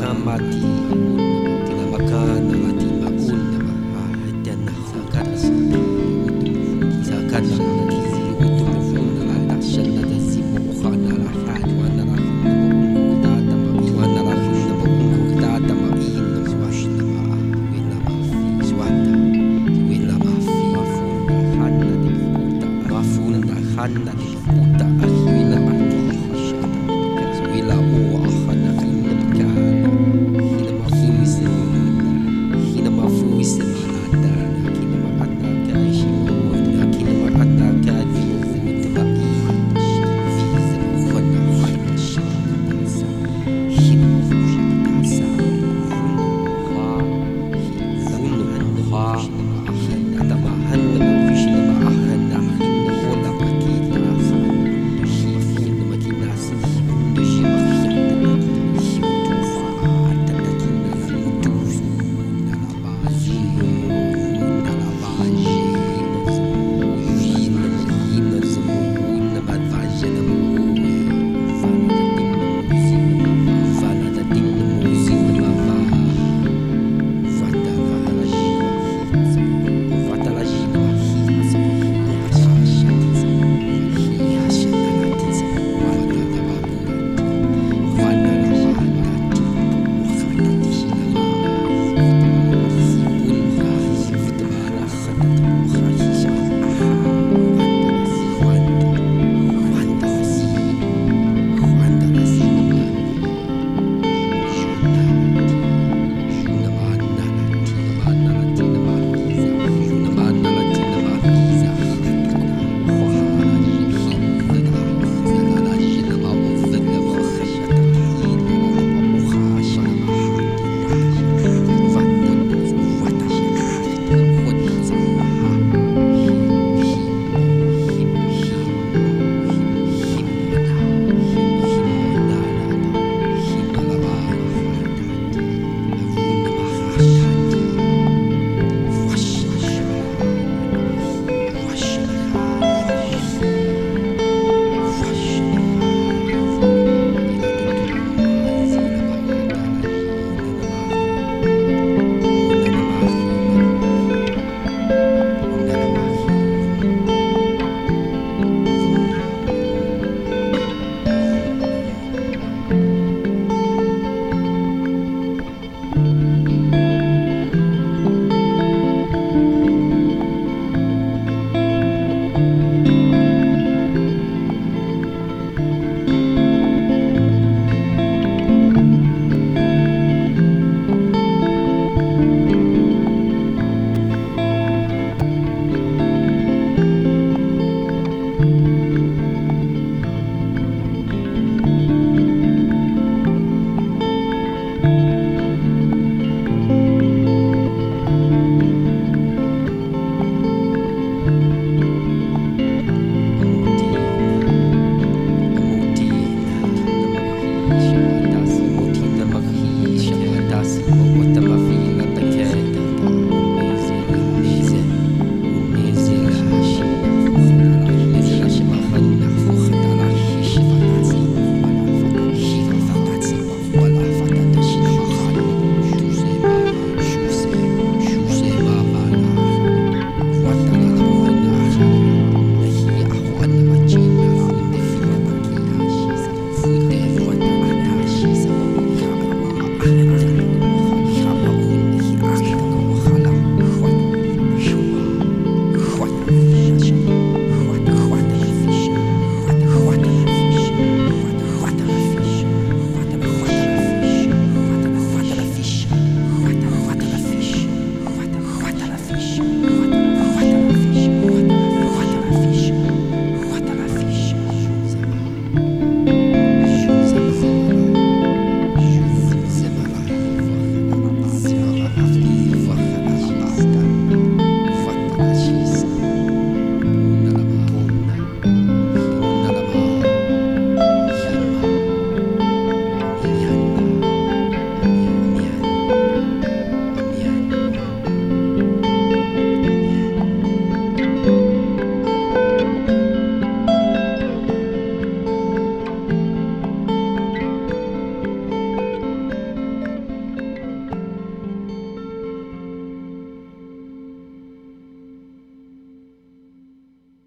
Kamati. anda de puta